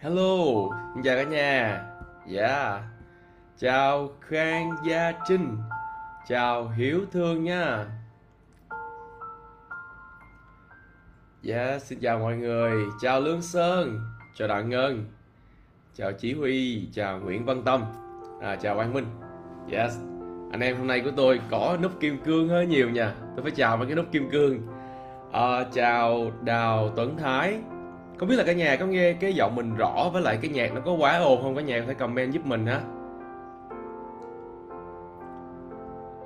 Hello, xin chào cả nhà. Yeah. Chào Khang Gia Trinh. Chào Hiếu Thương nha. Yeah, xin chào mọi người. Chào Lương Sơn. Chào Đặng Ngân. Chào Chí Huy. Chào Nguyễn Văn Tâm. À, chào Quang Minh. Yes. Anh em hôm nay của tôi có nút kim cương hơi nhiều nha. Tôi phải chào mấy cái nút kim cương. À, chào Đào Tuấn Thái không biết là cả nhà có nghe cái giọng mình rõ với lại cái nhạc nó có quá ồn không? Cả nhà có thể comment giúp mình ha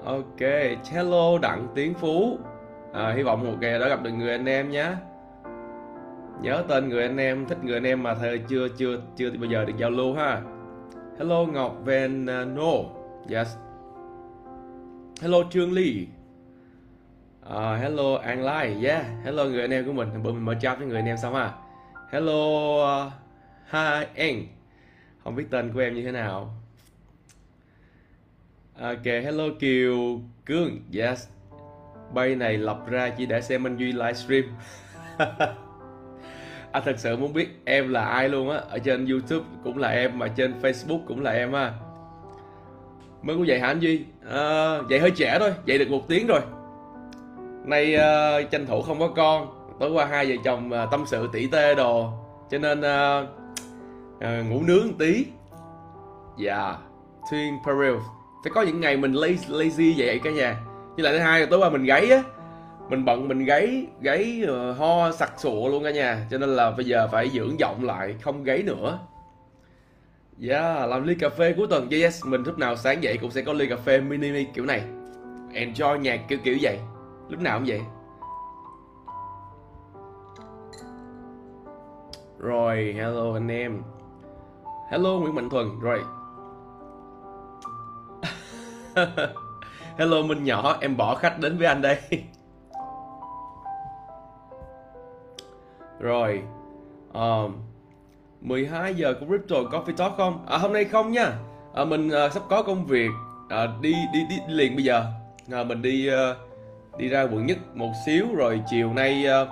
ok hello đặng tiến phú. À, hy vọng một ngày đã gặp được người anh em nhé nhớ tên người anh em thích người anh em mà thời chưa chưa chưa bao giờ được giao lưu ha. Hello ngọc venno à, yes. Hello trương ly. Uh, hello an lai. Yeah. Hello người anh em của mình. Bữa mình mở chat với người anh em xong ha hello uh, hi anh. Không biết tên của em như thế nào. Ok hello kiều cương. Yes. Bay này lập ra chỉ để xem anh duy livestream. Anh thật sự muốn biết em là ai luôn á. Ở trên youtube cũng là em mà trên facebook cũng là em á mới có dạy hả anh duy? Ờ, à, dạy hơi trẻ thôi dạy được một tiếng rồi. Nay uh, tranh thủ không có con tối qua hai vợ chồng à, tâm sự tỉ tê đồ. Cho nên uh, uh, ngủ nướng một tí. Dạ yeah. twin peril phải có những ngày mình lazy, lazy vậy cả nhà. Như lại thứ hai là tối qua mình gáy á. Mình bận mình gáy gáy uh, ho sặc sụa luôn cả nhà. Cho nên là bây giờ phải dưỡng giọng lại không gáy nữa. Yeah, làm ly cà phê cuối tuần. Dạ, yes mình lúc nào sáng dậy cũng sẽ có ly cà phê mini kiểu này. Enjoy nhạc kiểu kiểu vậy. Lúc nào cũng vậy. Rồi, hello anh em. Hello Nguyễn Mạnh Thuần Rồi. Hello Minh nhỏ, em bỏ khách đến với anh đây. Rồi um, 12 giờ của Crypto Coffee Talk không? À hôm nay không nha. À, Mình à, sắp có công việc à, đi, đi, đi đi liền bây giờ. À, Mình đi uh, đi ra quận nhất một xíu Rồi chiều nay uh,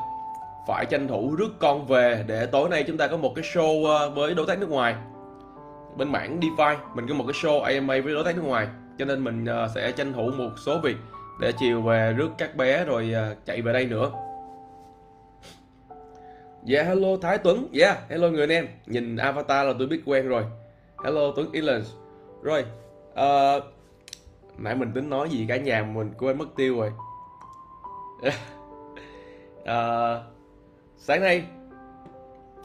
phải tranh thủ rước con về để tối nay chúng ta có một cái show ờ, với đối tác nước ngoài bên mảng DeFi mình có một cái show AMA với đối tác nước ngoài cho nên mình ờ, sẽ tranh thủ một số việc để chiều về rước các bé rồi ờ, chạy về đây nữa Yeah, hello Thái Tuấn. Yeah, hello người anh em. Nhìn avatar là tôi biết quen rồi. Hello Tuấn Ilan. Rồi, uh, nãy mình tính nói gì cả nhà mình quên mất tiêu rồi. uh, sáng nay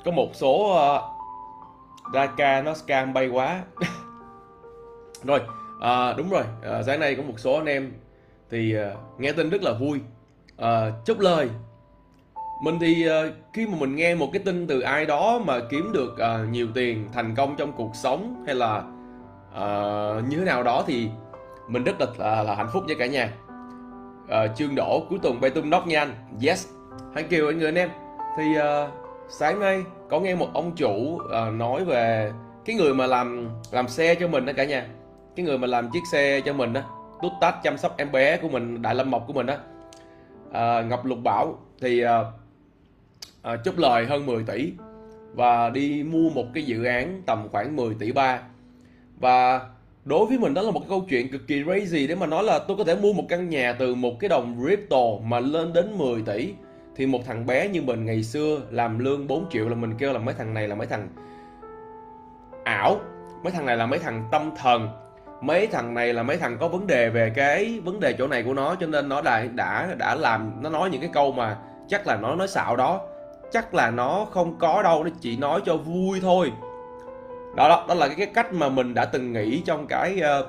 có một số ờ, uh, Raka nó scam bay quá. Rồi à, đúng rồi à, sáng nay có một số anh em thì uh, nghe tin rất là vui. À, chúc lời. Mình thì uh, khi mà mình nghe một cái tin từ ai đó mà kiếm được uh, nhiều tiền thành công trong cuộc sống hay là uh, như thế nào đó thì mình rất là là, là hạnh phúc với cả nhà. Uh, chương đổ cuối tuần bay tung nóc nha anh. Yes. Hãy kêu anh người anh em thì uh, sáng nay có nghe một ông chủ uh, nói về cái người mà làm làm xe cho mình đó cả nhà. Cái người mà làm chiếc xe cho mình đó tút tát chăm sóc em bé của mình đại lâm mộc của mình đó uh, ờ, ngọc lục bảo thì uh, uh, chúc lời hơn 10 tỷ và đi mua một cái dự án tầm khoảng 10 tỷ ba. Và đối với mình đó là một cái câu chuyện cực kỳ crazy để mà nói là tôi có thể mua một căn nhà từ một cái đồng crypto mà lên đến 10 tỷ thì một thằng bé như mình ngày xưa làm lương 4 triệu là mình kêu là mấy thằng này là mấy thằng ảo mấy thằng này là mấy thằng tâm thần mấy thằng này là mấy thằng có vấn đề về cái vấn đề chỗ này của nó cho nên nó đã đã đã làm nó nói những cái câu mà chắc là nó nói xạo đó chắc là nó không có đâu nó chỉ nói cho vui thôi. Đó đó, đó là cái, cái cách mà mình đã từng nghĩ trong cái uh,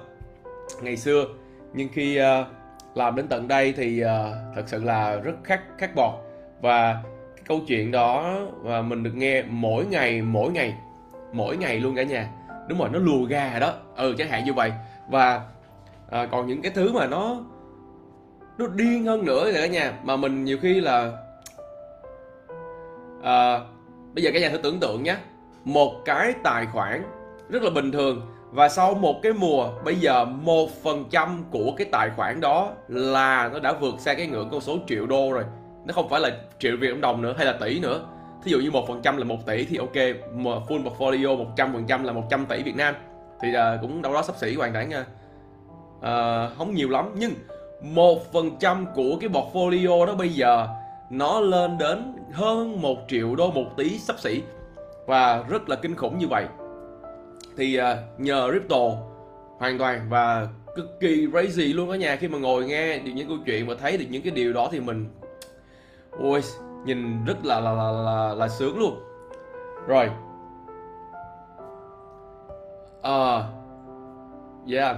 ngày xưa. Nhưng khi uh, làm đến tận đây thì uh, thật sự là rất khác khác bọt và cái câu chuyện đó và mình được nghe mỗi ngày mỗi ngày mỗi ngày luôn cả nhà. Đúng rồi nó lùa gà đó. Ừ chẳng hạn như vậy. Và à, còn những cái thứ mà nó nó điên hơn nữa thì cả nhà mà mình nhiều khi là à, bây giờ cả nhà thử tưởng tượng nhé. Một cái tài khoản rất là bình thường và sau một cái mùa bây giờ một phần trăm của cái tài khoản đó là nó đã vượt xa cái ngưỡng con số triệu đô rồi nó không phải là triệu Việt đồng nữa hay là tỷ nữa. Thí dụ như một phần trăm là một tỷ thì ok full portfolio một trăm phần trăm là 100 tỷ Việt Nam. Thì uh, cũng đâu đó sắp xỉ hoàn toàn uh, không nhiều lắm nhưng một phần trăm của cái portfolio đó bây giờ nó lên đến hơn một triệu đô một tỷ sắp xỉ. Và rất là kinh khủng như vậy. Thì uh, nhờ crypto hoàn toàn và cực kỳ crazy luôn ở nhà khi mà ngồi nghe được những câu chuyện và thấy được những cái điều đó thì mình ôi nhìn rất là là là là, là sướng luôn. Rồi. À, uh, yeah.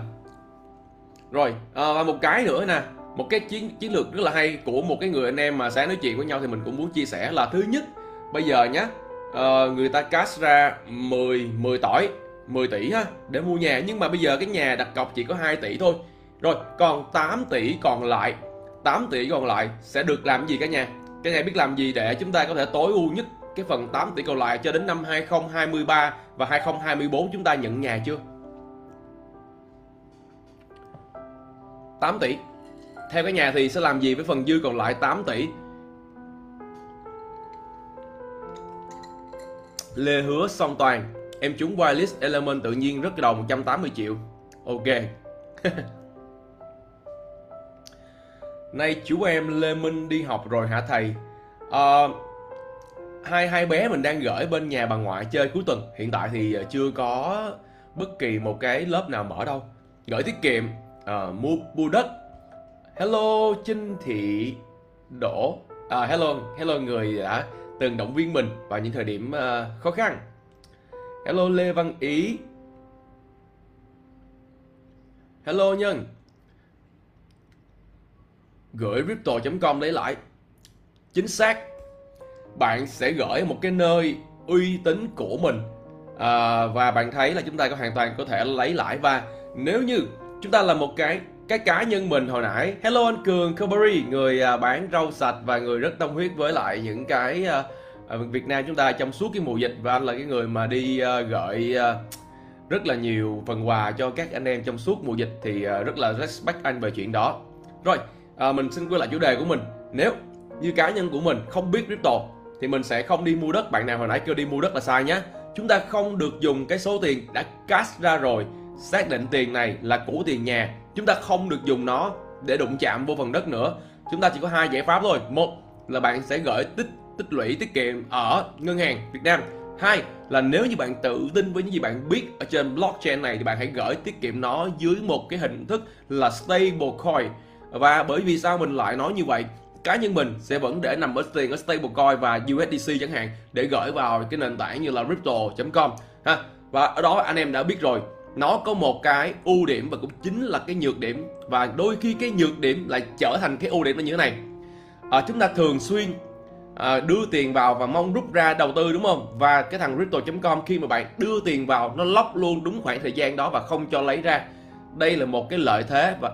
Rồi uh, và một cái nữa nè. Một cái chiến chiến lược rất là hay của một cái người anh em mà sáng nói chuyện với nhau thì mình cũng muốn chia sẻ là thứ nhất bây giờ nhá uh, người ta cash ra 10 10 tỏi 10 tỷ ha để mua nhà. Nhưng mà bây giờ cái nhà đặt cọc chỉ có 2 tỷ thôi. Rồi còn 8 tỷ còn lại 8 tỷ còn lại sẽ được làm gì cả nhà? Các nhà biết làm gì để chúng ta có thể tối ưu nhất cái phần 8 tỷ còn lại cho đến năm 2023 và 2024 chúng ta nhận nhà chưa? 8 tỷ. Theo cái nhà thì sẽ làm gì với phần dư còn lại 8 tỷ? Lê Hứa Song Toàn. Em trúng wireless element tự nhiên rất đầu 180 triệu. Ok. Nay chú em Lê Minh đi học rồi hả thầy? À, Hai hai bé mình đang gửi bên nhà bà ngoại chơi cuối tuần. Hiện tại thì à, chưa có bất kỳ một cái lớp nào mở đâu. Gửi tiết kiệm à, Mua mua đất. Hello Trinh Thị Đỗ. À, Hello hello người đã từng động viên mình vào những thời điểm uh, khó khăn. Hello Lê Văn Ý. Hello Nhân. Gửi crypto.com lấy lại. Chính xác Bạn sẽ gửi một cái nơi uy tín của mình. À, Và bạn thấy là chúng ta có hoàn toàn có thể lấy lại. Và nếu như chúng ta là một cái cái cá nhân mình hồi nãy Hello anh Cường Kubari Người à, bán rau sạch và người rất tâm huyết với lại những cái à, à, Việt Nam chúng ta trong suốt cái mùa dịch. Và anh là cái người mà đi à, uh, gửi uh, à, rất là nhiều phần quà cho các anh em trong suốt mùa dịch thì uh, rất là respect anh về chuyện đó. Rồi à, mình xin quay lại chủ đề của mình. Nếu như cá nhân của mình không biết crypto thì mình sẽ không đi mua đất. Bạn nào hồi nãy kêu đi mua đất là sai nhé chúng ta không được dùng cái số tiền đã cash ra rồi xác định tiền này là của tiền nhà. Chúng ta không được dùng nó để đụng chạm vô phần đất nữa. Chúng ta chỉ có hai giải pháp thôi. Một là bạn sẽ gửi tích tích lũy tiết kiệm ở ngân hàng Việt Nam. Hai là nếu như bạn tự tin với những gì bạn biết ở trên blockchain này thì bạn hãy gửi tiết kiệm nó dưới một cái hình thức là stable coin và bởi vì sao mình lại nói như vậy? Cá nhân mình sẽ vẫn để nằm ở tiền ở stablecoin và USDC chẳng hạn để gửi vào cái nền tảng như là crypto.com ha và ở đó anh em đã biết rồi nó có một cái ưu điểm và cũng chính là cái nhược điểm. Và đôi khi cái nhược điểm lại trở thành cái ưu điểm là như thế này. À, chúng ta thường xuyên à, đưa tiền vào và mong rút ra đầu tư đúng không? Và cái thằng crypto.com khi mà bạn đưa tiền vào nó lóc luôn đúng khoảng thời gian đó và không cho lấy ra. Đây là một cái lợi thế và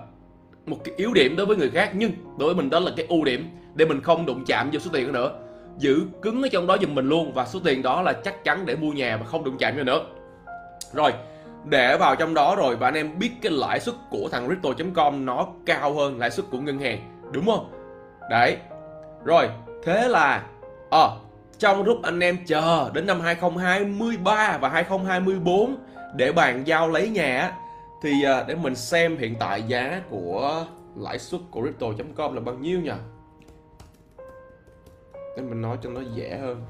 một cái yếu điểm đối với người khác nhưng đối với mình đó là cái ưu điểm để mình không đụng chạm vô số tiền nữa. Giữ cứng ở trong đó giùm mình luôn và số tiền đó là chắc chắn để mua nhà mà không đụng chạm vô nữa. Rồi để vào trong đó rồi và anh em biết cái lãi suất của thằng crypto.com nó cao hơn lãi suất của ngân hàng đúng không? Đấy. Rồi Thế là à, trong lúc anh em chờ đến năm 2023 và 2024 để bàn giao lấy nhà thì à, để mình xem hiện tại giá của lãi suất của crypto.com là bao nhiêu nhỉ? Để mình nói cho nó dễ hơn.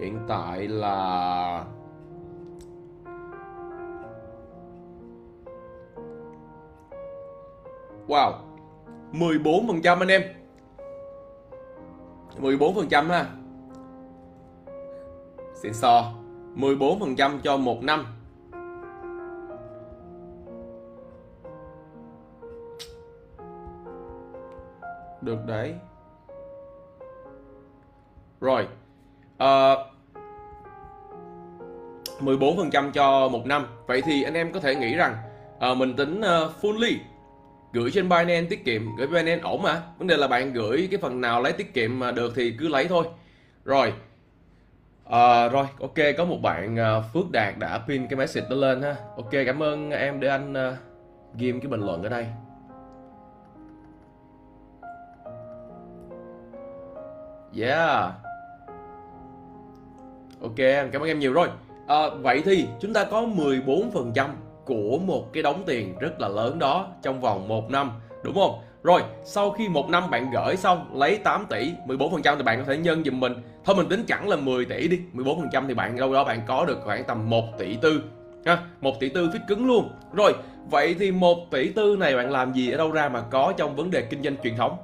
Hiện tại là Wow 14% anh em 14% ha Xịn sò 14% cho một năm. Được đấy. Rồi ờ, à, 14% cho một năm. Vậy thì anh em có thể nghĩ rằng à, Mình tính ờ, uh, fully gửi trên Binance tiết kiệm. Gửi Binance ổn mà vấn đề là bạn gửi cái phần nào lấy tiết kiệm mà được thì cứ lấy thôi. Rồi à, rồi ok có một bạn uh, Phước Đạt đã pin cái message đó lên ha. Ok cảm ơn em để anh ờ, uh, ghi cái bình luận ở đây. Yeah. Ok cảm ơn em nhiều. Rồi à, vậy thì chúng ta có 14% của một cái đống tiền rất là lớn đó trong vòng một năm đúng không? Rồi sau khi một năm bạn gửi xong lấy 8 tỷ 14% thì bạn có thể nhân giùm mình. Thôi mình tính chẳng là 10 tỷ đi 14% thì bạn đâu đó bạn có được khoảng tầm 1 tỷ tư ha 1 tỷ tư phít cứng luôn. Rồi vậy thì 1 tỷ tư này bạn làm gì ở đâu ra mà có trong vấn đề kinh doanh truyền thống?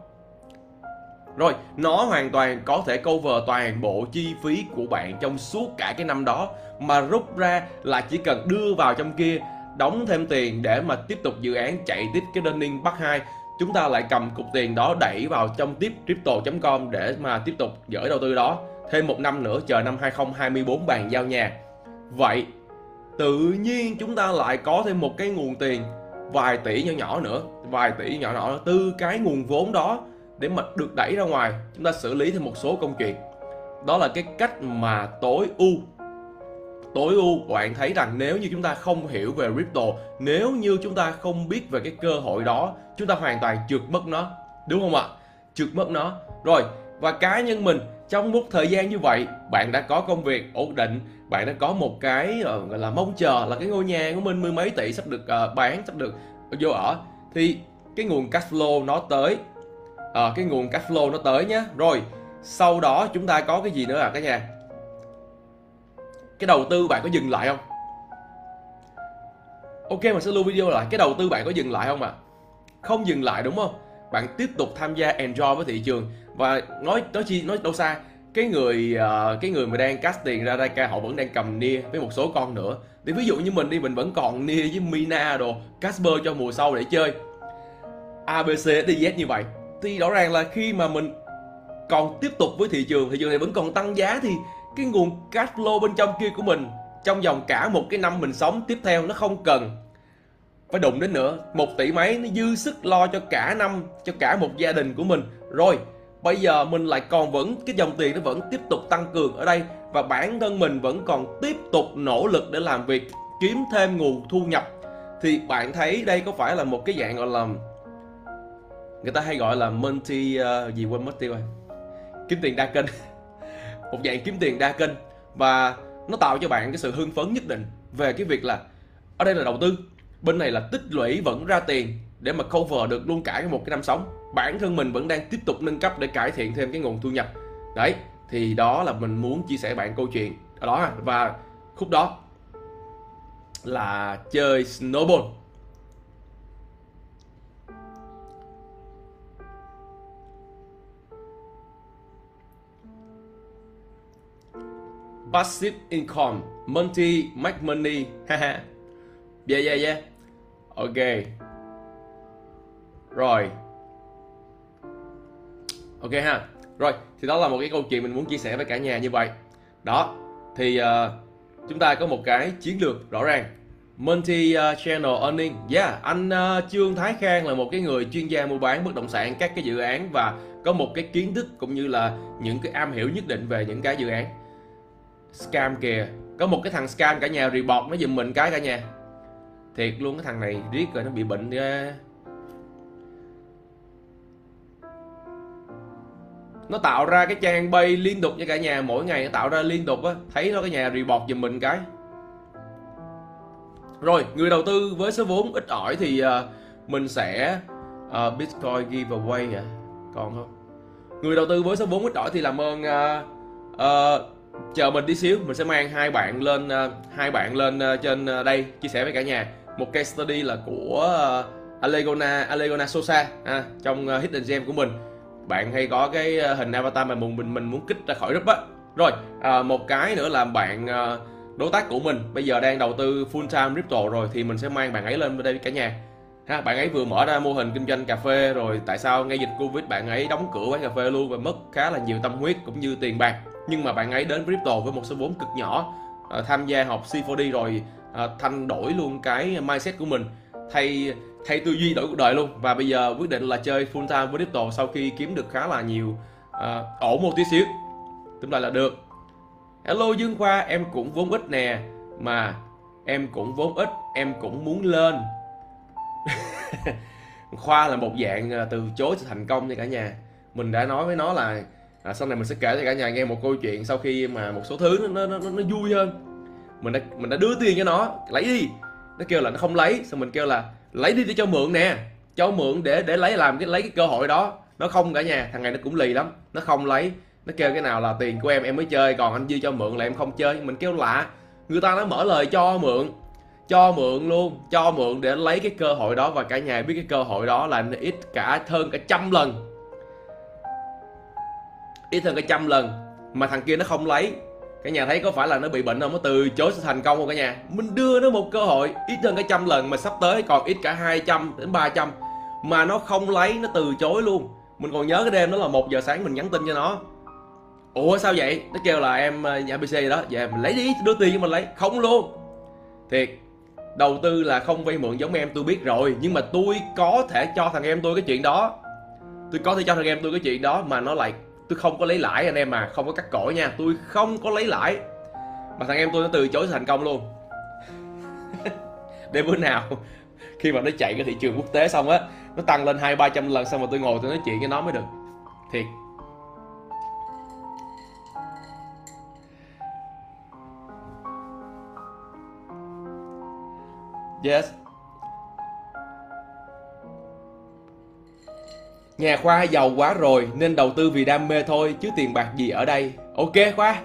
Rồi, nó hoàn toàn có thể cover toàn bộ chi phí của bạn trong suốt cả cái năm đó mà rút ra là chỉ cần đưa vào trong kia đóng thêm tiền để mà tiếp tục dự án chạy tiếp cái learning bắt 2 chúng ta lại cầm cục tiền đó đẩy vào trong tiếp crypto.com để mà tiếp tục gửi đầu tư đó. Thêm một năm nữa, chờ năm 2024 bàn giao nhà. Vậy, tự nhiên chúng ta lại có thêm một cái nguồn tiền, vài tỷ nhỏ nhỏ nữa, vài tỷ nhỏ nhỏ từ cái nguồn vốn đó để mà được đẩy ra ngoài. Chúng ta xử lý thêm một số công chuyện. Đó là cái cách mà tối ưu tối ưu bạn thấy rằng nếu như chúng ta không hiểu về crypto nếu như chúng ta không biết về cái cơ hội đó chúng ta hoàn toàn trượt mất nó đúng không ạ? Trượt mất nó. Rồi và cá nhân mình trong một thời gian như vậy bạn đã có công việc ổn định bạn đã có một cái uh, gọi là mong chờ là cái ngôi nhà của mình mười mấy tỷ sắp được uh, bán sắp được vô ở thì cái nguồn cash flow nó tới. Uh, cái nguồn cash flow nó tới nhé rồi sau đó chúng ta có cái gì nữa à cả nhà? Cái đầu tư bạn có dừng lại không? Ok mình sẽ lưu video lại. Cái đầu tư bạn có dừng lại không ạ? À? không dừng lại đúng không? Bạn tiếp tục tham gia enjoy với thị trường. Và nói nói chi nói đâu xa cái người uh, cái người mà đang cast tiền ra Daika họ vẫn đang cầm nia với một số con nữa. Thì ví dụ như mình đi mình vẫn còn nia với Mina đồ Casper cho mùa sau để chơi. ABC DZ e, như vậy. Thì rõ ràng là khi mà mình còn tiếp tục với thị trường thị trường này vẫn còn tăng giá thì cái nguồn cash flow bên trong kia của mình trong vòng cả một cái năm mình sống tiếp theo nó không cần. Phải đụng đến nữa một tỷ mấy nó dư sức lo cho cả năm cho cả một gia đình của mình. Rồi bây giờ mình lại còn vẫn cái dòng tiền nó vẫn tiếp tục tăng cường ở đây và bản thân mình vẫn còn tiếp tục nỗ lực để làm việc kiếm thêm nguồn thu nhập. Thì bạn thấy đây có phải là một cái dạng gọi là người ta hay gọi là multi uh, gì quên mất tiêu rồi. Kiếm tiền đa kênh một dạng kiếm tiền đa kênh và nó tạo cho bạn cái sự hưng phấn nhất định về cái việc là, ở đây là đầu tư, bên này là tích lũy vẫn ra tiền để mà cover được luôn cả một cái năm sống. Bản thân mình vẫn đang tiếp tục nâng cấp để cải thiện thêm cái nguồn thu nhập. Đấy, thì đó là mình muốn chia sẻ bạn câu chuyện ở đó và khúc đó là chơi snowball. Passive income multi make money haha yeah yeah yeah. Ok. Rồi. Ok ha. Rồi thì đó là một cái câu chuyện mình muốn chia sẻ với cả nhà như vậy. Đó thì uh, chúng ta có một cái chiến lược rõ ràng. Multi ờ, channel earning. Yeah anh uh, Trương Thái Khang là một cái người chuyên gia mua bán bất động sản các cái dự án và có một cái kiến thức cũng như là những cái am hiểu nhất định về những cái dự án scam kìa. Có một cái thằng scam cả nhà report nó giùm mình cái cả nhà. Thiệt luôn cái thằng này riết rồi nó bị bệnh ghê. Nó tạo ra cái trang bay liên tục cho cả nhà mỗi ngày nó tạo ra liên tục á. Thấy nó cái nhà report giùm mình cái. Rồi người đầu tư với số vốn ít ỏi thì uh, mình sẽ uh, bitcoin giveaway à còn không? Người đầu tư với số vốn ít ỏi thì làm ơn uh, uh, chờ mình tí xíu mình sẽ mang hai bạn lên ờ, hai bạn lên ờ, trên ờ, đây chia sẻ với cả nhà. Một case study là của uh, Alegona Alegona Sosa à, trong Hidden Gem của mình. Bạn hay có cái hình avatar mà mình mình mình muốn kích ra khỏi group á. Rồi à, một cái nữa là bạn đối tác của mình. Bây giờ đang đầu tư full time crypto rồi thì mình sẽ mang bạn ấy lên đây với cả nhà. Ha bạn ấy vừa mở ra mô hình kinh doanh cà phê rồi tại sao ngay dịch covid bạn ấy đóng cửa quán cà phê luôn và mất khá là nhiều tâm huyết cũng như tiền bạc nhưng mà bạn ấy đến crypto với một số vốn cực nhỏ uh, tham gia học C4D rồi à, uh, thay đổi luôn cái mindset của mình thay thay tư duy đổi cuộc đời luôn. Và bây giờ quyết định là chơi full time với crypto sau khi kiếm được khá là nhiều uh, ổn một tí xíu. Tương lại là được. Hello dương khoa em cũng vốn ít nè mà em cũng vốn ít em cũng muốn lên. Khoa là một dạng từ chối sự thành công nha cả nhà. Mình đã nói với nó là à, sau này mình sẽ kể cho cả nhà nghe một câu chuyện sau khi mà một số thứ nó nó nó, nó vui hơn. Mình đã mình đã đưa tiền cho nó lấy đi. Nó kêu là nó không lấy xong mình kêu là lấy đi để cho mượn nè. Cho mượn để để lấy làm cái lấy cái cơ hội đó. Nó không cả nhà thằng này nó cũng lì lắm. Nó không lấy. Nó kêu cái nào là tiền của em em mới chơi còn anh dư cho mượn là em không chơi. Mình kêu lạ. Người ta nó mở lời cho mượn cho mượn luôn cho mượn để lấy cái cơ hội đó. Và cả nhà biết cái cơ hội đó là nó ít cả hơn cả trăm lần ít hơn cả trăm lần mà thằng kia nó không lấy. Cả nhà thấy có phải là nó bị bệnh không? Nó từ chối sự thành công không cả nhà? Mình đưa nó một cơ hội ít hơn cả trăm lần mà sắp tới còn ít cả 200 đến 300 mà nó không lấy, nó từ chối luôn. Mình còn nhớ cái đêm đó là một giờ sáng mình nhắn tin cho nó. Ủa, sao vậy? Nó kêu là em ờ, nhà abc đó. Dạ mình lấy đi, đưa tiền cho mình lấy. Không luôn. Thiệt, đầu tư là không vay mượn giống em, tôi biết rồi. Nhưng mà tôi có thể cho thằng em tôi cái chuyện đó. Tôi có thể cho thằng em tôi cái chuyện đó mà nó lại tôi không có lấy lãi anh em mà không có cắt cổ nha. Tôi không có lấy lãi. Mà thằng em tôi nó từ chối thành công luôn. Để bữa nào khi mà nó chạy cái thị trường quốc tế xong á, nó tăng lên hai ba trăm lần xong mà tôi ngồi tôi nói chuyện với nó mới được. Thiệt. Yes. Nhà Khoa giàu quá rồi nên đầu tư vì đam mê thôi chứ tiền bạc gì ở đây. Ok Khoa.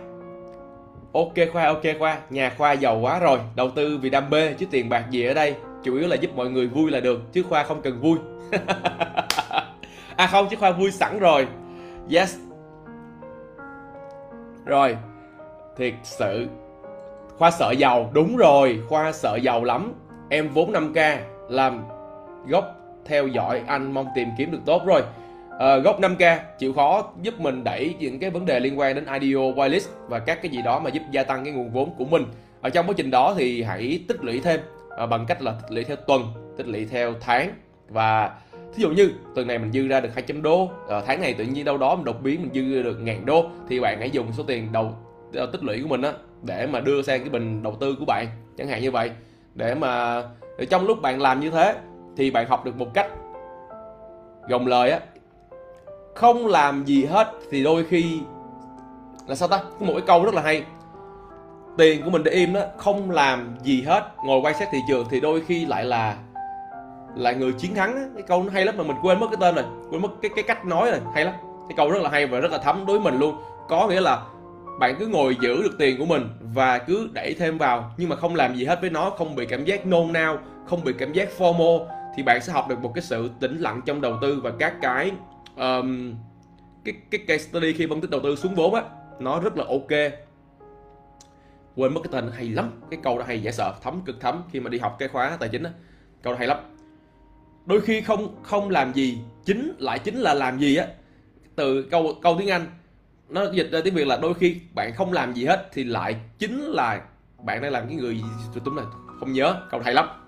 Ok Khoa, ok Khoa. Nhà Khoa giàu quá rồi, đầu tư vì đam mê chứ tiền bạc gì ở đây. Chủ yếu là giúp mọi người vui là được chứ Khoa không cần vui. à không chứ Khoa vui sẵn rồi. Yes. Rồi. Thiệt sự Khoa sợ giàu, đúng rồi, Khoa sợ giàu lắm. Em vốn 5k làm gốc theo dõi anh mong tìm kiếm được tốt. Rồi à, gốc 5k chịu khó giúp mình đẩy những cái vấn đề liên quan đến IDO whitelist và các cái gì đó mà giúp gia tăng cái nguồn vốn của mình. Ở trong quá trình đó thì hãy tích lũy thêm à, bằng cách là tích lũy theo tuần tích lũy theo tháng. Và thí dụ như tuần này mình dư ra được 200 đô à, tháng này tự nhiên đâu đó mình đột biến mình dư được ngàn đô thì bạn hãy dùng số tiền đầu tích lũy của mình á để mà đưa sang cái bình đầu tư của bạn. Chẳng hạn như vậy để mà để trong lúc bạn làm như thế thì bạn học được một cách gồng lời á. Không làm gì hết thì đôi khi, là sao ta? Có một cái câu rất là hay. Tiền của mình để im đó, không làm gì hết, ngồi quan sát thị trường thì đôi khi lại là là người chiến thắng cái câu nó hay lắm mà mình quên mất cái tên rồi, quên mất cái cái cách nói rồi, hay lắm. Cái câu rất là hay và rất là thấm đối với mình luôn. Có nghĩa là bạn cứ ngồi giữ được tiền của mình và cứ đẩy thêm vào, nhưng mà không làm gì hết với nó, không bị cảm giác nôn nao, không bị cảm giác fomo thì bạn sẽ học được một cái sự tĩnh lặng trong đầu tư và các cái um, cái cái case study khi phân tích đầu tư xuống vốn á nó rất là ok. Quên mất cái tên hay lắm cái câu đó hay dễ sợ thấm cực thấm khi mà đi học cái khóa tài chính á. Câu đó hay lắm. Đôi khi không không làm gì chính lại chính là làm gì á. Từ câu câu tiếng anh nó dịch ra tiếng việt là đôi khi bạn không làm gì hết thì lại chính là bạn đang làm cái người túm này không nhớ câu hay lắm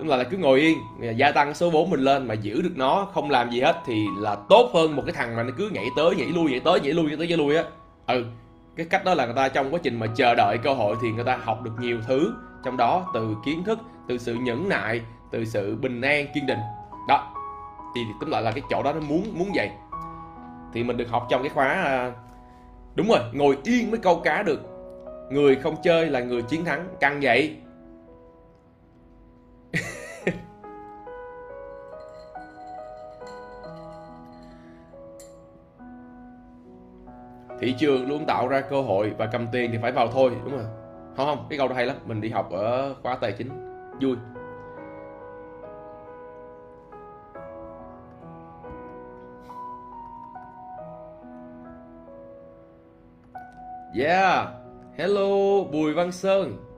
tức là, là cứ ngồi yên. Gia tăng số vốn mình lên mà giữ được nó không làm gì hết thì là tốt hơn một cái thằng mà nó cứ nhảy tới nhảy lui nhảy tới nhảy lui nhảy tới nhảy lui á. Ừ cái cách đó là người ta trong quá trình mà chờ đợi cơ hội thì người ta học được nhiều thứ. Trong đó từ kiến thức từ sự nhẫn nại từ sự bình an kiên định. Đó thì tóm lại là cái chỗ đó nó muốn muốn vậy. Thì mình được học trong cái khóa à, đúng rồi ngồi yên mới câu cá được. Người không chơi là người chiến thắng. Căng vậy. thị trường luôn tạo ra cơ hội và cầm tiền thì phải vào thôi, đúng không? Không không, cái câu đó hay lắm. Mình đi học ở khóa tài chính. Vui. Yeah. Hello, Bùi Văn Sơn.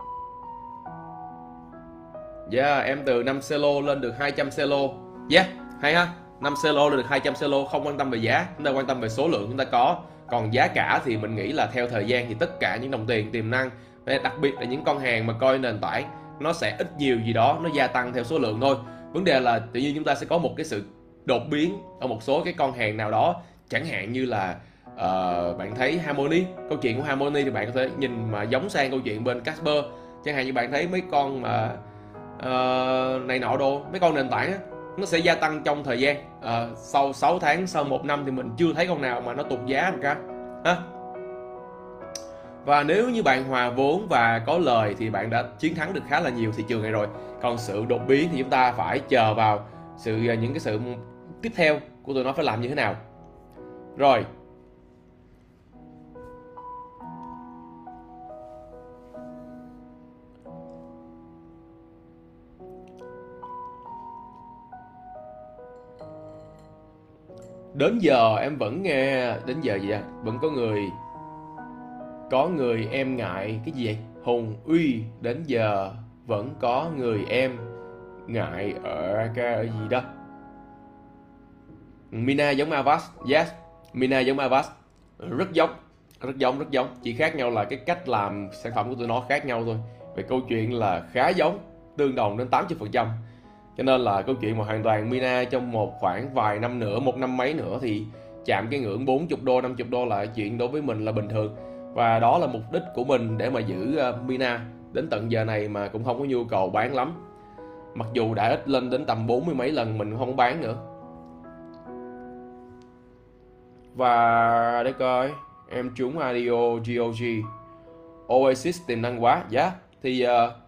Yeah em từ 5 celo lên được 200 celo. Yeah hay ha. 5 celo lên được 200 celo không quan tâm về giá chúng ta quan tâm về số lượng chúng ta có. Còn giá cả thì mình nghĩ là theo thời gian thì tất cả những đồng tiền tiềm năng đặc biệt là những con hàng mà coi nền tảng nó sẽ ít nhiều gì đó nó gia tăng theo số lượng thôi. Vấn đề là tự nhiên chúng ta sẽ có một cái sự đột biến ở một số cái con hàng nào đó. Chẳng hạn như là uh, bạn thấy Harmony câu chuyện của Harmony thì bạn có thể nhìn mà giống sang câu chuyện bên Casper. Chẳng hạn như bạn thấy mấy con mà uh, Ờ, này nọ đồ mấy con nền tảng á nó sẽ gia tăng trong thời gian. Uh, sau 6 tháng sau một năm thì mình chưa thấy con nào mà nó tụt giá một cái. Ha? Và nếu như bạn hòa vốn và có lời thì bạn đã chiến thắng được khá là nhiều thị trường này rồi. Còn sự đột biến thì chúng ta phải chờ vào sự ờ, những cái sự tiếp theo của tụi nó phải làm như thế nào. Rồi đến giờ em vẫn nghe, đến giờ gì à vẫn có người có người em ngại, cái gì vậy? Hùng uy, đến giờ vẫn có người em ngại ở cái ở gì đó? Mina giống avas yes. Mina giống avas rất giống rất giống rất giống. Chỉ khác nhau là cái cách làm sản phẩm của tụi nó khác nhau thôi. Về câu chuyện là khá giống, tương đồng đến 80 phần trăm cho nên là câu chuyện mà hoàn toàn Mina trong một khoảng vài năm nữa một năm mấy nữa thì chạm cái ngưỡng 40 đô 50 đô là chuyện đối với mình là bình thường. Và đó là mục đích của mình để mà giữ ờ, Mina. Đến tận giờ này mà cũng không có nhu cầu bán lắm. Mặc dù đã ít lên đến tầm 40 mấy lần mình không bán nữa. Và để coi em trúng audio GOG Oasis tiềm năng quá. Giá yeah. thì uh,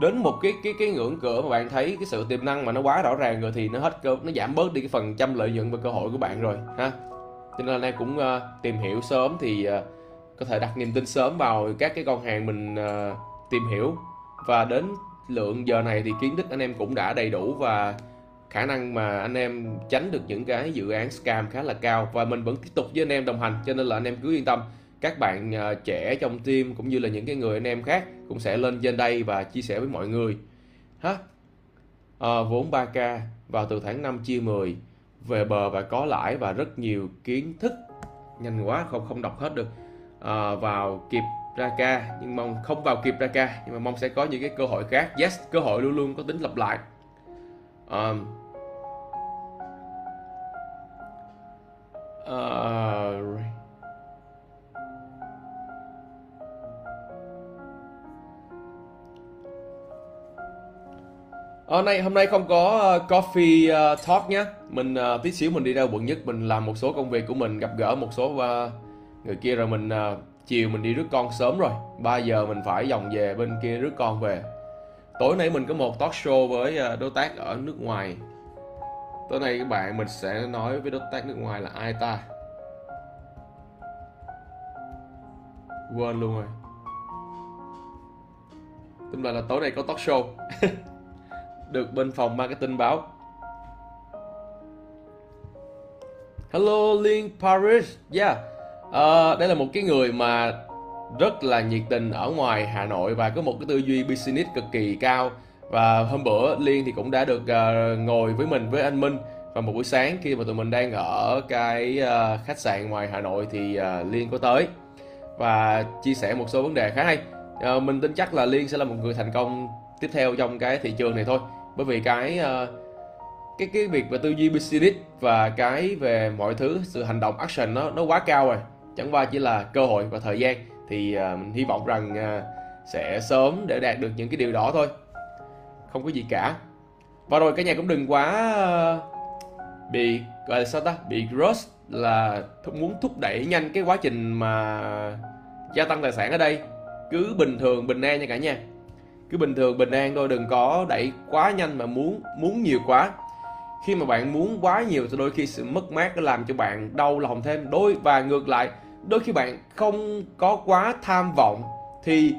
đến một cái cái cái ngưỡng cửa mà bạn thấy cái sự tiềm năng mà nó quá rõ ràng rồi thì nó hết cơ nó giảm bớt đi cái phần trăm lợi nhuận và cơ hội của bạn rồi ha. Cho nên là anh cũng uh, tìm hiểu sớm thì uh, có thể đặt niềm tin sớm vào các cái con hàng mình uh, tìm hiểu. Và đến lượng giờ này thì kiến thức anh em cũng đã đầy đủ và khả năng mà anh em tránh được những cái dự án scam khá là cao. Và mình vẫn tiếp tục với anh em đồng hành cho nên là anh em cứ yên tâm các bạn uh, trẻ trong team cũng như là những cái người anh em khác cũng sẽ lên trên đây và chia sẻ với mọi người. Ha à, ờ, vốn 3k vào từ tháng 5 chia 10 về bờ và có lãi và rất nhiều kiến thức. Nhanh quá không không đọc hết được. À, vào kịp ra ca nhưng mong không vào kịp ra ca nhưng mà mong sẽ có những cái cơ hội khác. Yes cơ hội luôn luôn có tính lặp lại. Um, uh, Ờ, ở nay hôm nay không có uh, coffee uh, talk nhé. Mình uh, tí xíu mình đi ra quận nhất mình làm một số công việc của mình gặp gỡ một số uh, người kia rồi mình uh, chiều mình đi rước con sớm rồi. 3 giờ mình phải dòng về bên kia rước con về. Tối nay mình có một talk show với uh, đối tác ở nước ngoài. Tối nay các bạn mình sẽ nói với đối tác nước ngoài là ai ta? Quên luôn rồi. Tính là, là tối nay có talk show. được bên phòng marketing báo. Hello Liên Paris. Yeah. Uh, Đây là một cái người mà rất là nhiệt tình ở ngoài Hà Nội và có một cái tư duy business cực kỳ cao. Và hôm bữa Liên thì cũng đã được uh, ngồi với mình với anh Minh. Vào một buổi sáng khi mà tụi mình đang ở cái uh, khách sạn ngoài Hà Nội thì uh, Liên có tới và chia sẻ một số vấn đề khá hay. Uh, mình tin chắc là Liên sẽ là một người thành công tiếp theo trong cái thị trường này thôi bởi vì cái ờ, cái cái việc về tư duy business và cái về mọi thứ sự hành động action nó nó quá cao rồi. Chẳng qua chỉ là cơ hội và thời gian. Thì uh, mình hy vọng rằng uh, sẽ sớm để đạt được những cái điều đó thôi. Không có gì cả. Và rồi cả nhà cũng đừng quá uh, bị gọi là sao ta? Bị gross là muốn thúc đẩy nhanh cái quá trình mà gia tăng tài sản ở đây. Cứ bình thường bình an nha cả nhà cứ bình thường bình an thôi đừng có đẩy quá nhanh mà muốn muốn nhiều quá. Khi mà bạn muốn quá nhiều thì đôi khi sự mất mát nó làm cho bạn đau lòng thêm. Đôi và ngược lại đôi khi bạn không có quá tham vọng thì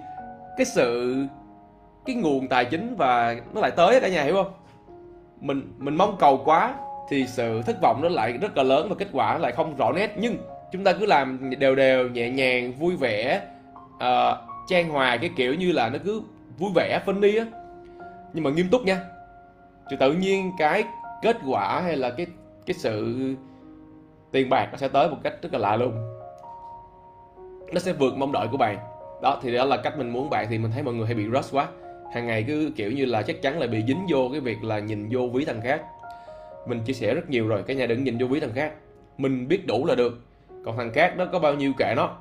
cái sự cái nguồn tài chính và nó lại tới cả nhà hiểu không? Mình mình mong cầu quá thì sự thất vọng nó lại rất là lớn và kết quả lại không rõ nét. Nhưng chúng ta cứ làm đều đều nhẹ nhàng vui vẻ ờ, uh, trang hòa cái kiểu như là nó cứ vui vẻ funny á. Nhưng mà nghiêm túc nha. Thì tự nhiên cái kết quả hay là cái cái sự tiền bạc nó sẽ tới một cách rất là lạ luôn nó sẽ vượt mong đợi của bạn. Đó, thì đó là cách mình muốn bạn thì mình thấy mọi người hay bị rush quá. Hàng ngày cứ kiểu như là chắc chắn là bị dính vô cái việc là nhìn vô ví thằng khác. Mình chia sẻ rất nhiều rồi, cái nhà đừng nhìn vô ví thằng khác. Mình biết đủ là được. Còn thằng khác nó có bao nhiêu kệ nó?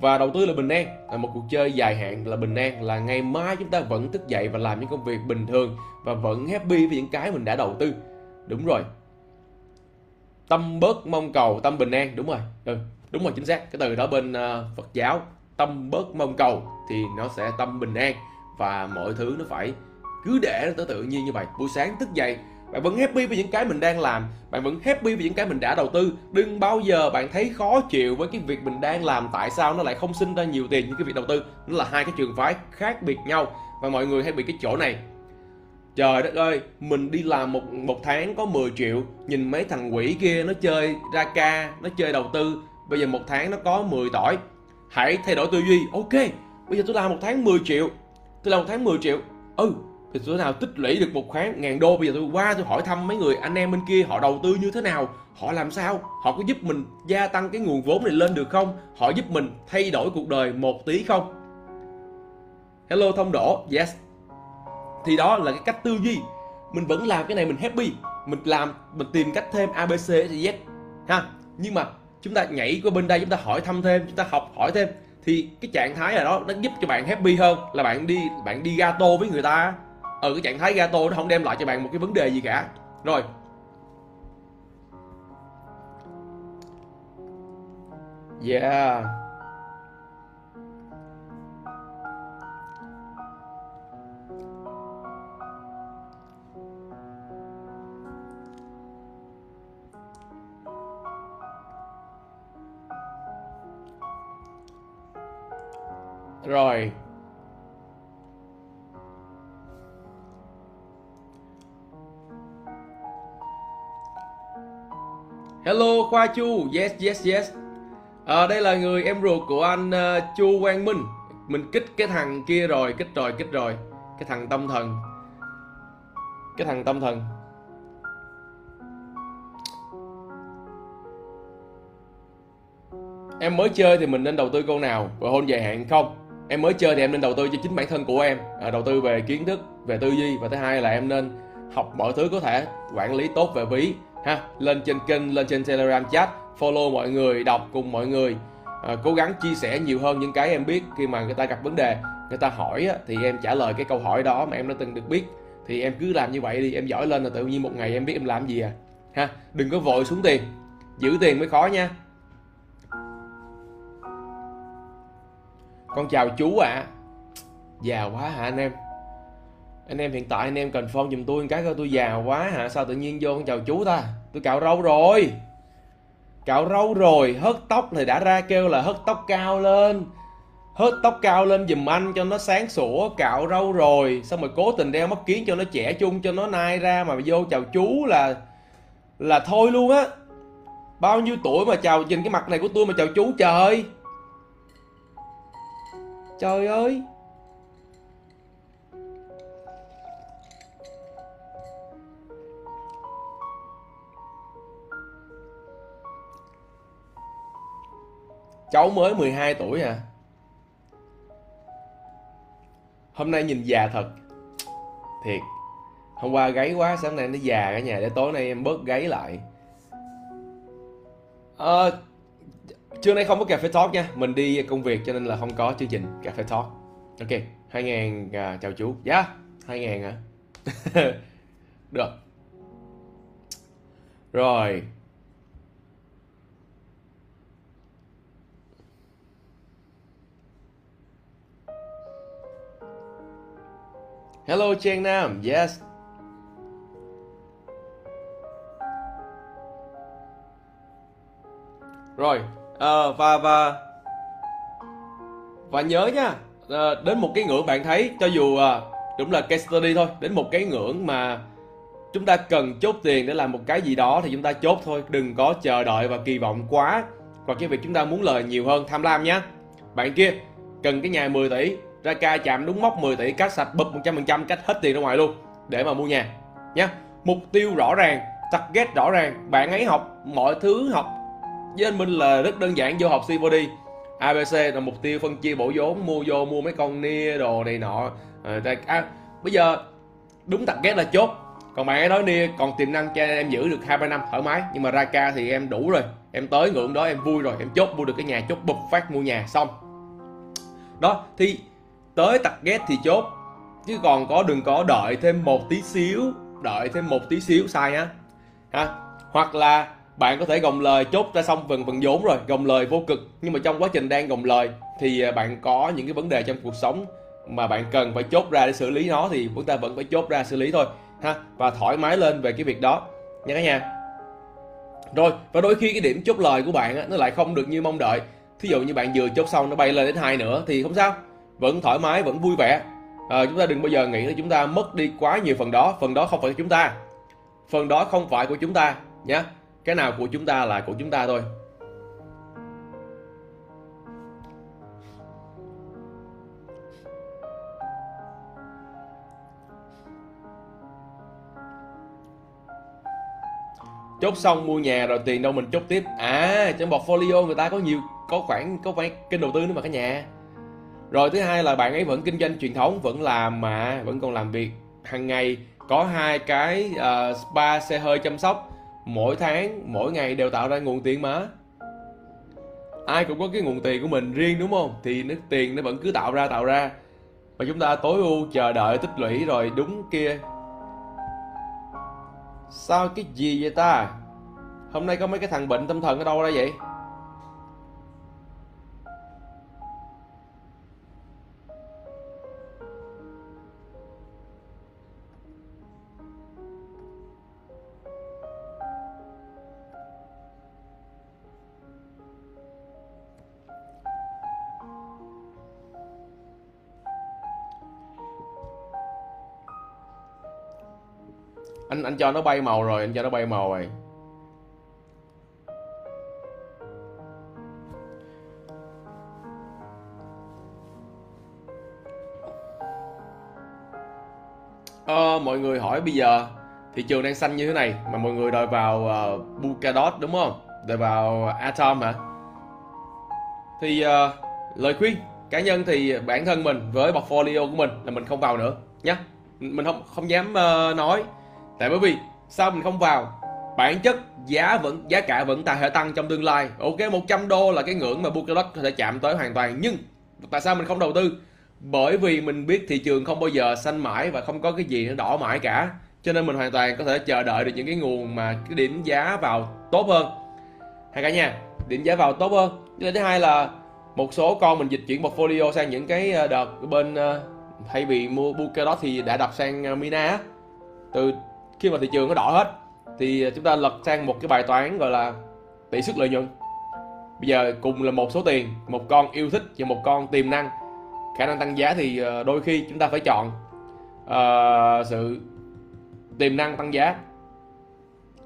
Và đầu tư là bình an là một cuộc chơi dài hạn là bình an là ngày mai chúng ta vẫn thức dậy và làm những công việc bình thường và vẫn happy với những cái mình đã đầu tư. Đúng rồi. Tâm bớt mong cầu tâm bình an đúng rồi. Ừ, đúng rồi chính xác. Cái từ đó bên uh, Phật giáo tâm bớt mong cầu thì nó sẽ tâm bình an và mọi thứ nó phải cứ để nó tự nhiên như vậy. Buổi sáng thức dậy bạn vẫn happy với những cái mình đang làm, bạn vẫn happy với những cái mình đã đầu tư. Đừng bao giờ bạn thấy khó chịu với cái việc mình đang làm, tại sao nó lại không sinh ra nhiều tiền như cái việc đầu tư. Nó là hai cái trường phái khác biệt nhau và mọi người hay bị cái chỗ này. Trời đất ơi, mình đi làm một một tháng có 10 triệu, nhìn mấy thằng quỷ kia nó chơi ra ca, nó chơi đầu tư. Bây giờ một tháng nó có 10 tỏi. Hãy thay đổi tư duy. Ok, bây giờ tôi làm một tháng 10 triệu. Tôi làm một tháng 10 triệu. Ừ thì tôi nào tích lũy được một khoảng ngàn đô, bây giờ tôi qua tôi hỏi thăm mấy người anh em bên kia, họ đầu tư như thế nào? Họ làm sao? Họ có giúp mình gia tăng cái nguồn vốn này lên được không? Họ giúp mình thay đổi cuộc đời một tí không? Hello, thông đổ yes. Thì đó là cái cách tư duy. Mình vẫn làm cái này mình happy. Mình làm, mình tìm cách thêm abc z. Ha? Nhưng mà chúng ta nhảy qua bên đây, chúng ta hỏi thăm thêm, chúng ta học hỏi thêm. Thì cái trạng thái là đó, nó giúp cho bạn happy hơn là bạn đi bạn đi gato với người ta ở cái trạng thái gato nó không đem lại cho bạn một cái vấn đề gì cả. Rồi. Yeah. Rồi. Hello Khoa Chu, yes yes yes. À, đây là người em ruột của anh uh, Chu Quang Minh. Mình kích cái thằng kia rồi, kích rồi, kích rồi. Cái thằng tâm thần. Cái thằng tâm thần. Em mới chơi thì mình nên đầu tư câu nào và hôn dài hạn không? Em mới chơi thì em nên đầu tư cho chính bản thân của em, à, đầu tư về kiến thức, về tư duy và thứ hai là em nên học mọi thứ có thể quản lý tốt về ví ha? Lên trên kênh lên trên telegram chat follow mọi người đọc cùng mọi người. À, cố gắng chia sẻ nhiều hơn những cái em biết khi mà người ta gặp vấn đề. Người ta hỏi á, thì em trả lời cái câu hỏi đó mà em đã từng được biết. Thì em cứ làm như vậy đi em giỏi lên là tự nhiên một ngày em biết em làm gì à. Ha đừng có vội xuống tiền. Giữ tiền mới khó nha. Con chào chú ạ. À. già quá hả anh em? Anh em hiện tại anh em cần phone giùm tôi một cái coi tôi già quá hả? Sao tự nhiên vô chào chú ta? Tôi cạo râu rồi. Cạo râu rồi, hớt tóc thì đã ra kêu là hớt tóc cao lên. Hớt tóc cao lên giùm anh cho nó sáng sủa, cạo râu rồi. Xong rồi cố tình đeo mắt kiến cho nó trẻ chung cho nó nai ra mà vô chào chú là là thôi luôn á. Bao nhiêu tuổi mà chào, nhìn cái mặt này của tôi mà chào chú trời. Trời ơi. Cháu mới 12 tuổi à. Hôm nay nhìn già thật. Thiệt. Hôm qua gáy quá sáng nay nó già cả nhà Để tối nay em bớt gáy lại. À, Trưa nay không có cà phê talk nha. Mình đi công việc cho nên là không có chương trình cà phê talk. Ok hai ngàn à, chào chú. Dạ yeah, 2.000 hả? Được. Rồi. Hello Trang Nam, yes. Rồi, à, và và và nhớ nha, à, đến một cái ngưỡng bạn thấy cho dù à, đúng là case study thôi, đến một cái ngưỡng mà chúng ta cần chốt tiền để làm một cái gì đó thì chúng ta chốt thôi, đừng có chờ đợi và kỳ vọng quá và cái việc chúng ta muốn lời nhiều hơn tham lam nhé. Bạn kia cần cái nhà 10 tỷ ra ca chạm đúng mốc 10 tỷ cắt sạch bụp 100% cách hết tiền ra ngoài luôn để mà mua nhà nhé mục tiêu rõ ràng target rõ ràng bạn ấy học mọi thứ học với anh Minh là rất đơn giản vô học CVD ABC là mục tiêu phân chia bổ vốn mua vô mua mấy con nia đồ này nọ. À, à, bây giờ đúng target là chốt. Còn bạn ấy nói nia còn tiềm năng cho em giữ được hai ba năm thoải mái nhưng mà ra ca thì em đủ rồi. Em tới ngưỡng đó em vui rồi em chốt mua được cái nhà chốt bụp phát mua nhà xong. Đó thì tới target thì chốt. Chứ còn có đừng có đợi thêm một tí xíu đợi thêm một tí xíu sai á. Ha? Hoặc là bạn có thể gồng lời chốt ra xong phần phần vốn rồi gồng lời vô cực. Nhưng mà trong quá trình đang gồng lời thì à, bạn có những cái vấn đề trong cuộc sống mà bạn cần phải chốt ra để xử lý nó thì chúng ta vẫn phải chốt ra xử lý thôi. Ha? Và thoải mái lên về cái việc đó. Nha cả nhà. Rồi và đôi khi cái điểm chốt lời của bạn á, nó lại không được như mong đợi. Thí dụ như bạn vừa chốt xong nó bay lên đến hai nữa thì không sao vẫn thoải mái vẫn vui vẻ. À, chúng ta đừng bao giờ nghĩ là chúng ta mất đi quá nhiều phần đó. Phần đó không phải của chúng ta. Phần đó không phải của chúng ta nhé cái nào của chúng ta là của chúng ta thôi. Chốt xong mua nhà rồi tiền đâu mình chốt tiếp. À trong portfolio người ta có nhiều có khoảng có phải kênh đầu tư nữa mà cả nhà rồi thứ hai là bạn ấy vẫn kinh doanh truyền thống vẫn làm mà vẫn còn làm việc hàng ngày. Có hai cái uh, spa xe hơi chăm sóc. Mỗi tháng mỗi ngày đều tạo ra nguồn tiền mà. Ai cũng có cái nguồn tiền của mình riêng đúng không? Thì nước tiền nó vẫn cứ tạo ra tạo ra. Và chúng ta tối ưu chờ đợi tích lũy rồi đúng kia. Sao cái gì vậy ta? Hôm nay có mấy cái thằng bệnh tâm thần ở đâu ra vậy? Anh anh cho nó bay màu rồi anh cho nó bay màu rồi. Ờ, mọi người hỏi bây giờ thị trường đang xanh như thế này mà mọi người đòi vào ờ, uh, Bukadot đúng không? Đòi vào Atom hả? Thì uh, lời khuyên cá nhân thì bản thân mình với portfolio của mình là mình không vào nữa nhé mình không không dám uh, nói tại bởi vì sao mình không vào? Bản chất giá vẫn, giá cả vẫn ta thể tăng trong tương lai. Ok 100 đô là cái ngưỡng mà Bukadot có thể chạm tới hoàn toàn. Nhưng tại sao mình không đầu tư? Bởi vì mình biết thị trường không bao giờ xanh mãi và không có cái gì nó đỏ mãi cả. Cho nên mình hoàn toàn có thể chờ đợi được những cái nguồn mà cái điểm giá vào tốt hơn. Hai cả nha, điểm giá vào tốt hơn. Cái thứ hai là một số con mình dịch chuyển portfolio sang những cái ờ, đợt bên ờ, thay vì mua Bukadot thì đã đập sang ờ, Mina từ khi mà thị trường nó đỏ hết thì chúng ta lật sang một cái bài toán gọi là tỷ suất lợi nhuận. Bây giờ cùng là một số tiền một con yêu thích và một con tiềm năng. Khả năng tăng giá thì ờ, đôi khi chúng ta phải chọn uh, sự tiềm năng tăng giá.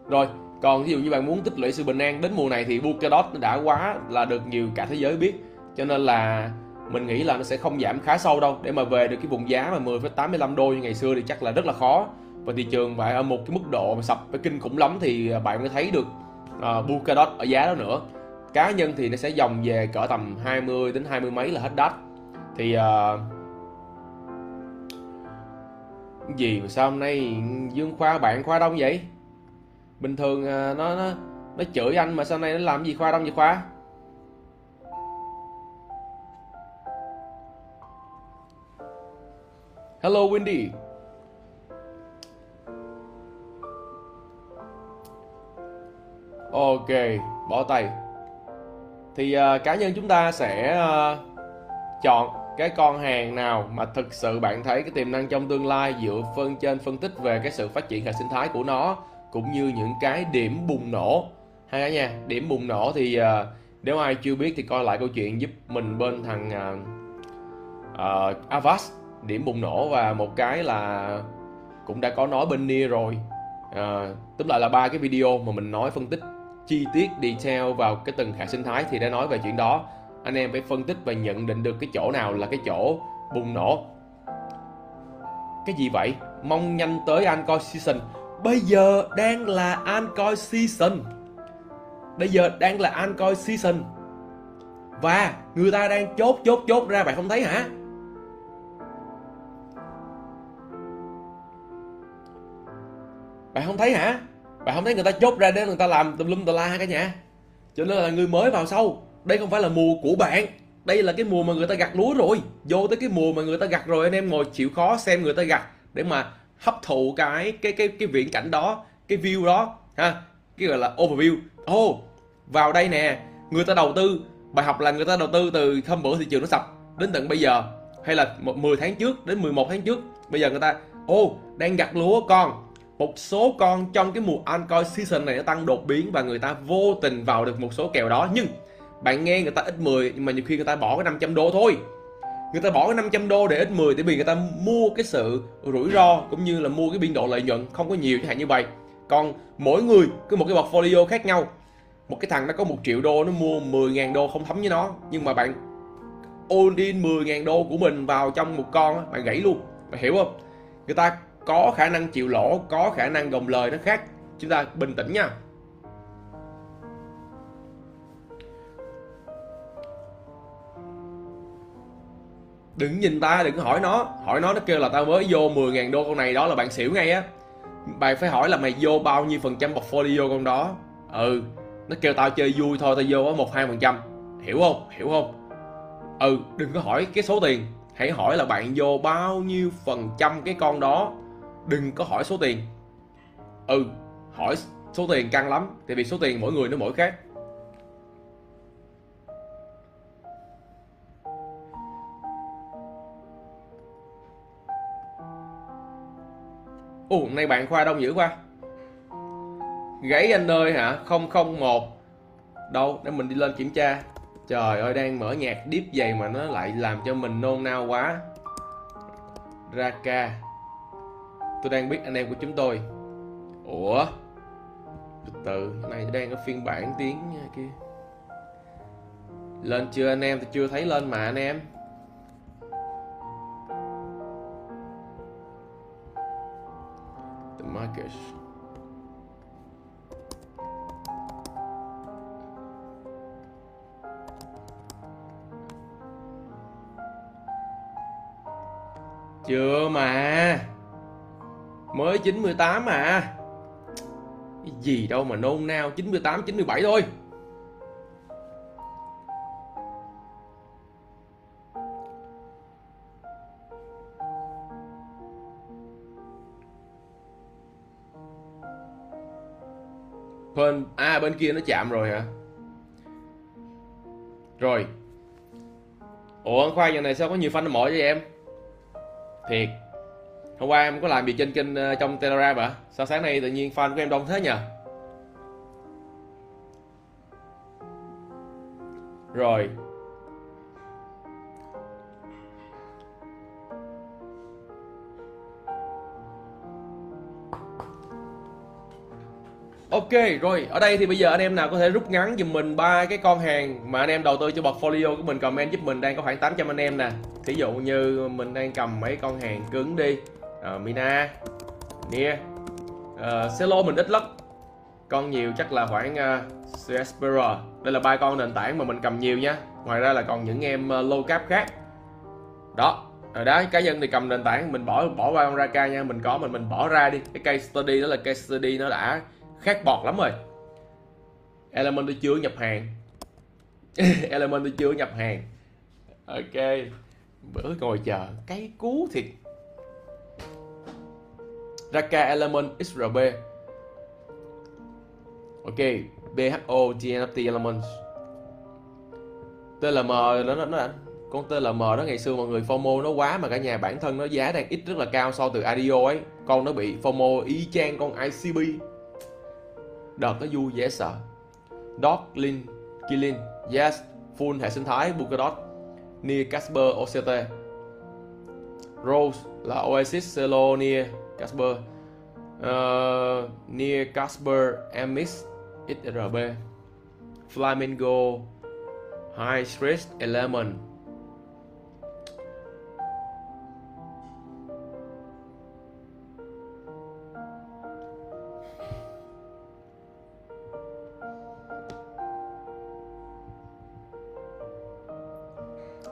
Rồi còn ví dụ như bạn muốn tích lũy sự bình an đến mùa này thì Bukadot đã quá là được nhiều cả thế giới biết. Cho nên là mình nghĩ là nó sẽ không giảm khá sâu đâu. Để mà về được cái vùng giá mà 10,85 đô như ngày xưa thì chắc là rất là khó và thị trường phải ở một cái mức độ mà sập phải kinh khủng lắm thì à, bạn mới thấy được à, uh, Bukadot ở giá đó nữa. Cá nhân thì nó sẽ dòng về cỡ tầm 20 đến 20 mấy là hết đắt. Thì uh, gì mà sao hôm nay Dương Khoa bạn Khoa Đông vậy? Bình thường uh, nó nó nó chửi anh mà sau này nó làm gì Khoa Đông vậy Khoa? Hello Windy Ok, bỏ tay. Thì uh, cá nhân chúng ta sẽ uh, chọn cái con hàng nào mà thực sự bạn thấy cái tiềm năng trong tương lai dựa phân trên phân tích về cái sự phát triển hệ sinh thái của nó cũng như những cái điểm bùng nổ. Hay cả nha điểm bùng nổ thì uh, nếu ai chưa biết thì coi lại câu chuyện giúp mình bên thằng uh, uh, Avast. Điểm bùng nổ và một cái là cũng đã có nói bên Nia rồi. Uh, tức lại là ba cái video mà mình nói phân tích chi tiết detail vào cái từng hệ sinh thái thì đã nói về chuyện đó. Anh em phải phân tích và nhận định được cái chỗ nào là cái chỗ bùng nổ. Cái gì vậy? Mong nhanh tới Ancoin season. Bây giờ đang là Ancoin season. Bây giờ đang là Ancoin season. Và người ta đang chốt chốt chốt ra, bạn không thấy hả? Bạn không thấy hả? Bạn không thấy người ta chốt ra để người ta làm tùm lum tà la cả nhà? Cho nên là người mới vào sau. Đây không phải là mùa của bạn. Đây là cái mùa mà người ta gặt lúa rồi. Vô tới cái mùa mà người ta gặt rồi anh em ngồi chịu khó xem người ta gặt để mà hấp thụ cái cái cái cái viễn cảnh đó cái view đó ha? Cái gọi là overview. Ô oh, vào đây nè. Người ta đầu tư bài học là người ta đầu tư từ hôm bữa thị trường nó sập đến tận bây giờ. Hay là 10 tháng trước đến 11 tháng trước. Bây giờ người ta ô oh, đang gặt lúa con một số con trong cái mùa altcoin season này nó tăng đột biến và người ta vô tình vào được một số kèo đó. Nhưng bạn nghe người ta ít 10 nhưng mà nhiều khi người ta bỏ cái 500 đô thôi. Người ta bỏ cái 500 đô để ít 10 tại vì người ta mua cái sự rủi ro cũng như là mua cái biên độ lợi nhuận không có nhiều chẳng hạn như vậy. Còn mỗi người cứ một cái portfolio khác nhau. Một cái thằng nó có một triệu đô, nó mua 10.000 đô không thấm với nó. Nhưng mà bạn all in 10.000 đô của mình vào trong một con bạn gãy luôn. Bạn hiểu không? Người ta có khả năng chịu lỗ, có khả năng gồng lời nó khác. Chúng ta bình tĩnh nha. Đừng nhìn ta, đừng có hỏi nó. Hỏi nó nó kêu là tao mới vô 10.000 đô con này, đó là bạn xỉu ngay á. Bạn phải hỏi là mày vô bao nhiêu phần trăm portfolio con đó? Ừ nó kêu tao chơi vui thôi, tao vô có một hai phần trăm. Hiểu không? Hiểu không? Ừ đừng có hỏi cái số tiền. Hãy hỏi là bạn vô bao nhiêu phần trăm cái con đó đừng có hỏi số tiền. Ừ hỏi số tiền căng lắm tại vì số tiền mỗi người nó mỗi khác. Ồ, nay bạn khoa đông dữ quá. Gãy anh ơi hả? 001 Đâu để mình đi lên kiểm tra. Trời ơi đang mở nhạc deep vậy mà nó lại làm cho mình nôn nao quá. Raka Tôi đang biết anh em của chúng tôi. Ủa? Từ từ này đang ở phiên bản tiếng kia Lên chưa anh em? Tôi chưa thấy lên mà anh em. The market. Chưa mà. Mới 98 mà Cái gì đâu mà nôn nao 98, 97 thôi. Bên à bên kia nó chạm rồi hả? Rồi. Ủa anh giờ này sao có nhiều fan mỏi vậy em? Thiệt hôm qua em có làm gì trên kênh ờ, trong telegram hả sao sáng nay tự nhiên fan của em đông thế nhỉ rồi. Ok, rồi. Ở đây thì bây giờ anh em nào có thể rút ngắn giùm mình ba cái con hàng mà anh em đầu tư cho portfolio của mình, comment giúp mình đang có khoảng 800 anh em nè. Thí dụ như mình đang cầm mấy con hàng cứng đi uh, Mina. Nia. Ờ, uh, Celo mình ít lắm. Con nhiều chắc là khoảng ờ, uh, Cespera đây là ba con nền tảng mà mình cầm nhiều nha. Ngoài ra là còn những em uh, low cap khác. Đó rồi đó cá nhân thì cầm nền tảng mình bỏ bỏ qua con Raka nha. Mình có mình mình bỏ ra đi. Cái case study đó là case study nó đã khác bọt lắm rồi. Element tôi chưa nhập hàng. Element tôi chưa nhập hàng. Ok. Bữa ngồi chờ cái cú thiệt. Raka Element XRB Ok BHO GNFT Elements. TLM nó nó, nó con TLM đó ngày xưa mọi người FOMO nó quá mà cả nhà bản thân nó giá đang ít rất là cao so từ IDO ấy. Con nó bị FOMO y chang con ICB đợt nó vui dễ sợ. Dot Lin Kilin Yes Full hệ sinh thái Polkadot Near Casper OCT Rose là Oasis Celo Near Casper. Uh, Near Casper MX XRB Flamingo High Stress Element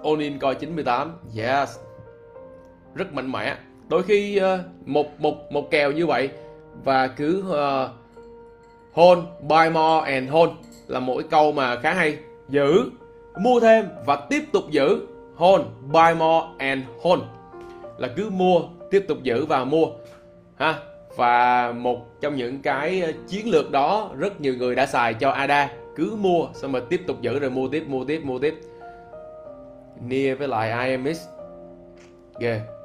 Onin coi 98 Yes. Rất mạnh mẽ. Đôi khi ờ, một một một kèo như vậy và cứ ờ, uh, hold buy more and hold là một cái câu mà khá hay. Giữ mua thêm và tiếp tục giữ. Hold buy more and hold là cứ mua tiếp tục giữ và mua ha. Và một trong những cái ờ, chiến lược đó rất nhiều người đã xài cho ADA. Cứ mua xong rồi tiếp tục giữ rồi mua tiếp mua tiếp mua tiếp. Nia với lại IMX ghê yeah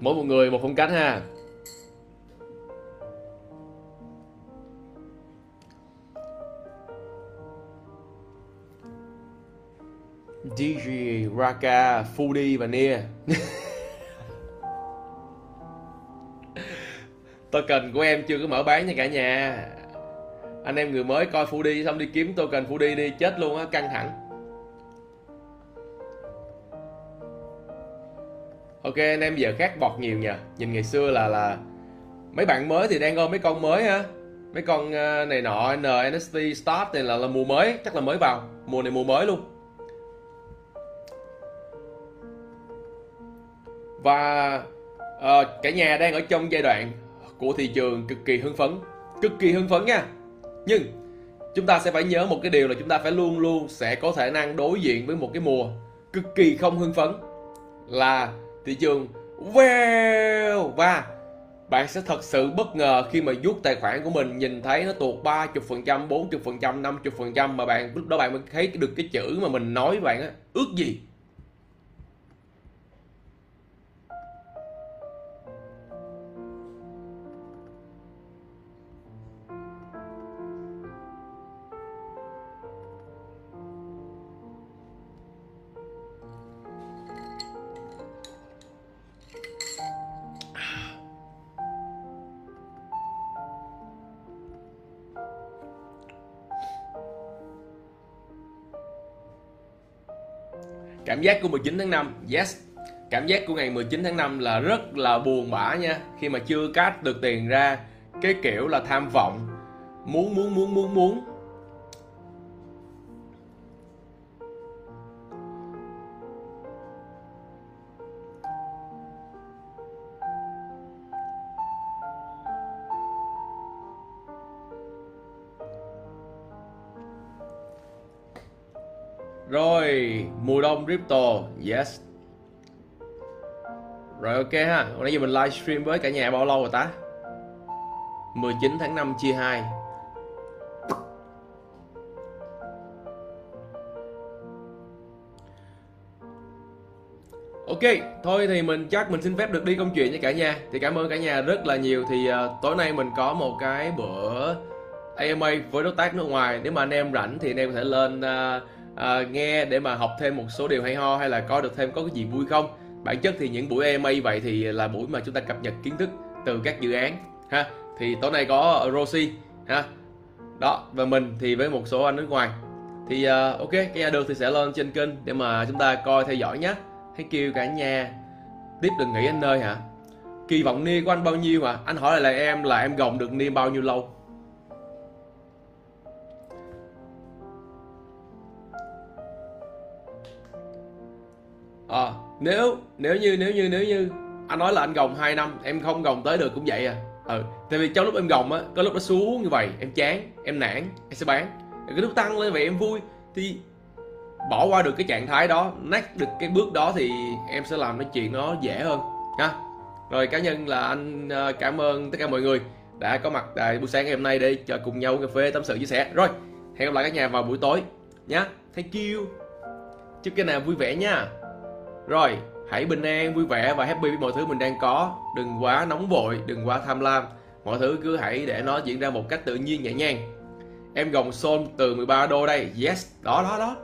mỗi một người một phong cách ha. DJ, Raka, Fudi và Nia. Token của em chưa có mở bán nha cả nhà. Anh em người mới coi Fudi xong đi kiếm token Fudi đi chết luôn á, căng thẳng. Ok anh em giờ khác bọt nhiều nhờ. Nhìn ngày xưa là là Mấy bạn mới thì đang ôm mấy con mới ha Mấy con ờ, này nọ NST Start này là, là mùa mới Chắc là mới vào. Mùa này mùa mới luôn. Và uh, cả nhà đang ở trong giai đoạn của thị trường cực kỳ hưng phấn. Cực kỳ hưng phấn nha. Nhưng chúng ta sẽ phải nhớ một cái điều là chúng ta phải luôn luôn sẽ có khả năng đối diện với một cái mùa cực kỳ không hưng phấn. Là thị trường wow và bạn sẽ thật sự bất ngờ khi mà rút tài khoản của mình nhìn thấy nó tuột 30%, 40%, 50% mà bạn lúc đó bạn mới thấy được cái chữ mà mình nói với bạn á, ước gì? Cảm giác của 19 tháng 5 Yes. Cảm giác của ngày 19 tháng 5 là rất là buồn bã nha. Khi mà chưa cát được tiền ra, Cái kiểu là tham vọng. Muốn muốn muốn muốn muốn. Mùa đông crypto, yes. Rồi ok ha, hôm nay giờ mình livestream với cả nhà bao lâu rồi ta? 19 tháng 5 chia 2 Ok, thôi thì mình chắc mình xin phép được đi công chuyện với cả nhà. Thì cảm ơn cả nhà rất là nhiều. Thì uh, tối nay mình có một cái bữa AMA với đối tác nước ngoài. Nếu mà anh em rảnh thì anh em có thể lên uh, à, nghe để mà học thêm một số điều hay ho hay là coi được thêm có cái gì vui không? Bản chất thì những buổi EMA vậy thì là buổi mà chúng ta cập nhật kiến thức từ các dự án ha? Thì tối nay có Rosie ha? Đó và mình thì với một số anh nước ngoài. Thì uh, ok cái nhà được thì sẽ lên trên kênh để mà chúng ta coi theo dõi nhé hãy kêu cả nhà tiếp đừng nghĩ anh ơi hả? Kỳ vọng ni của anh bao nhiêu hả? Anh hỏi lại là em là em gồng được ni bao nhiêu lâu? À, nếu nếu như nếu như nếu như anh nói là anh gồng 2 năm em không gồng tới được cũng vậy à. Ừ tại vì trong lúc em gồng á có lúc nó xuống như vậy em chán em nản em sẽ bán. Cái lúc tăng lên vậy em vui thì bỏ qua được cái trạng thái đó nát được cái bước đó thì em sẽ làm cái chuyện nó dễ hơn ha. Rồi cá nhân là anh ờ, cảm ơn tất cả mọi người đã có mặt tại buổi sáng ngày hôm nay để chờ cùng nhau cà phê tâm sự chia sẻ. Rồi hẹn gặp lại các nhà vào buổi tối nhé thank you. Chúc cái nào vui vẻ nha rồi, hãy bình an, vui vẻ và happy với mọi thứ mình đang có. Đừng quá nóng vội, đừng quá tham lam. Mọi thứ cứ hãy để nó diễn ra một cách tự nhiên nhẹ nhàng. Em gồng xôn từ 13 đô đây. Yes, đó đó đó.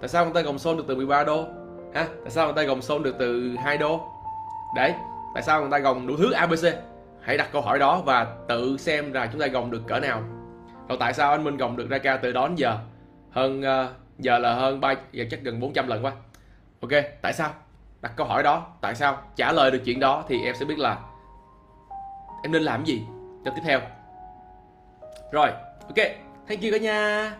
Tại sao người ta gồng xôn được từ 13 đô? Ha? Tại sao người ta gồng xôn được từ 2 đô? Đấy, tại sao người ta gồng đủ thứ ABC? Hãy đặt câu hỏi đó và tự xem là chúng ta gồng được cỡ nào. Còn tại sao anh Minh gồng được ra ca từ đó đến giờ? Hơn uh, giờ là hơn ba giờ chắc gần 400 lần quá ok, tại sao? Đặt câu hỏi đó, tại sao? Trả lời được chuyện đó thì em sẽ biết là em nên làm gì? Cho tiếp theo. Rồi, ok, thank you cả nhà.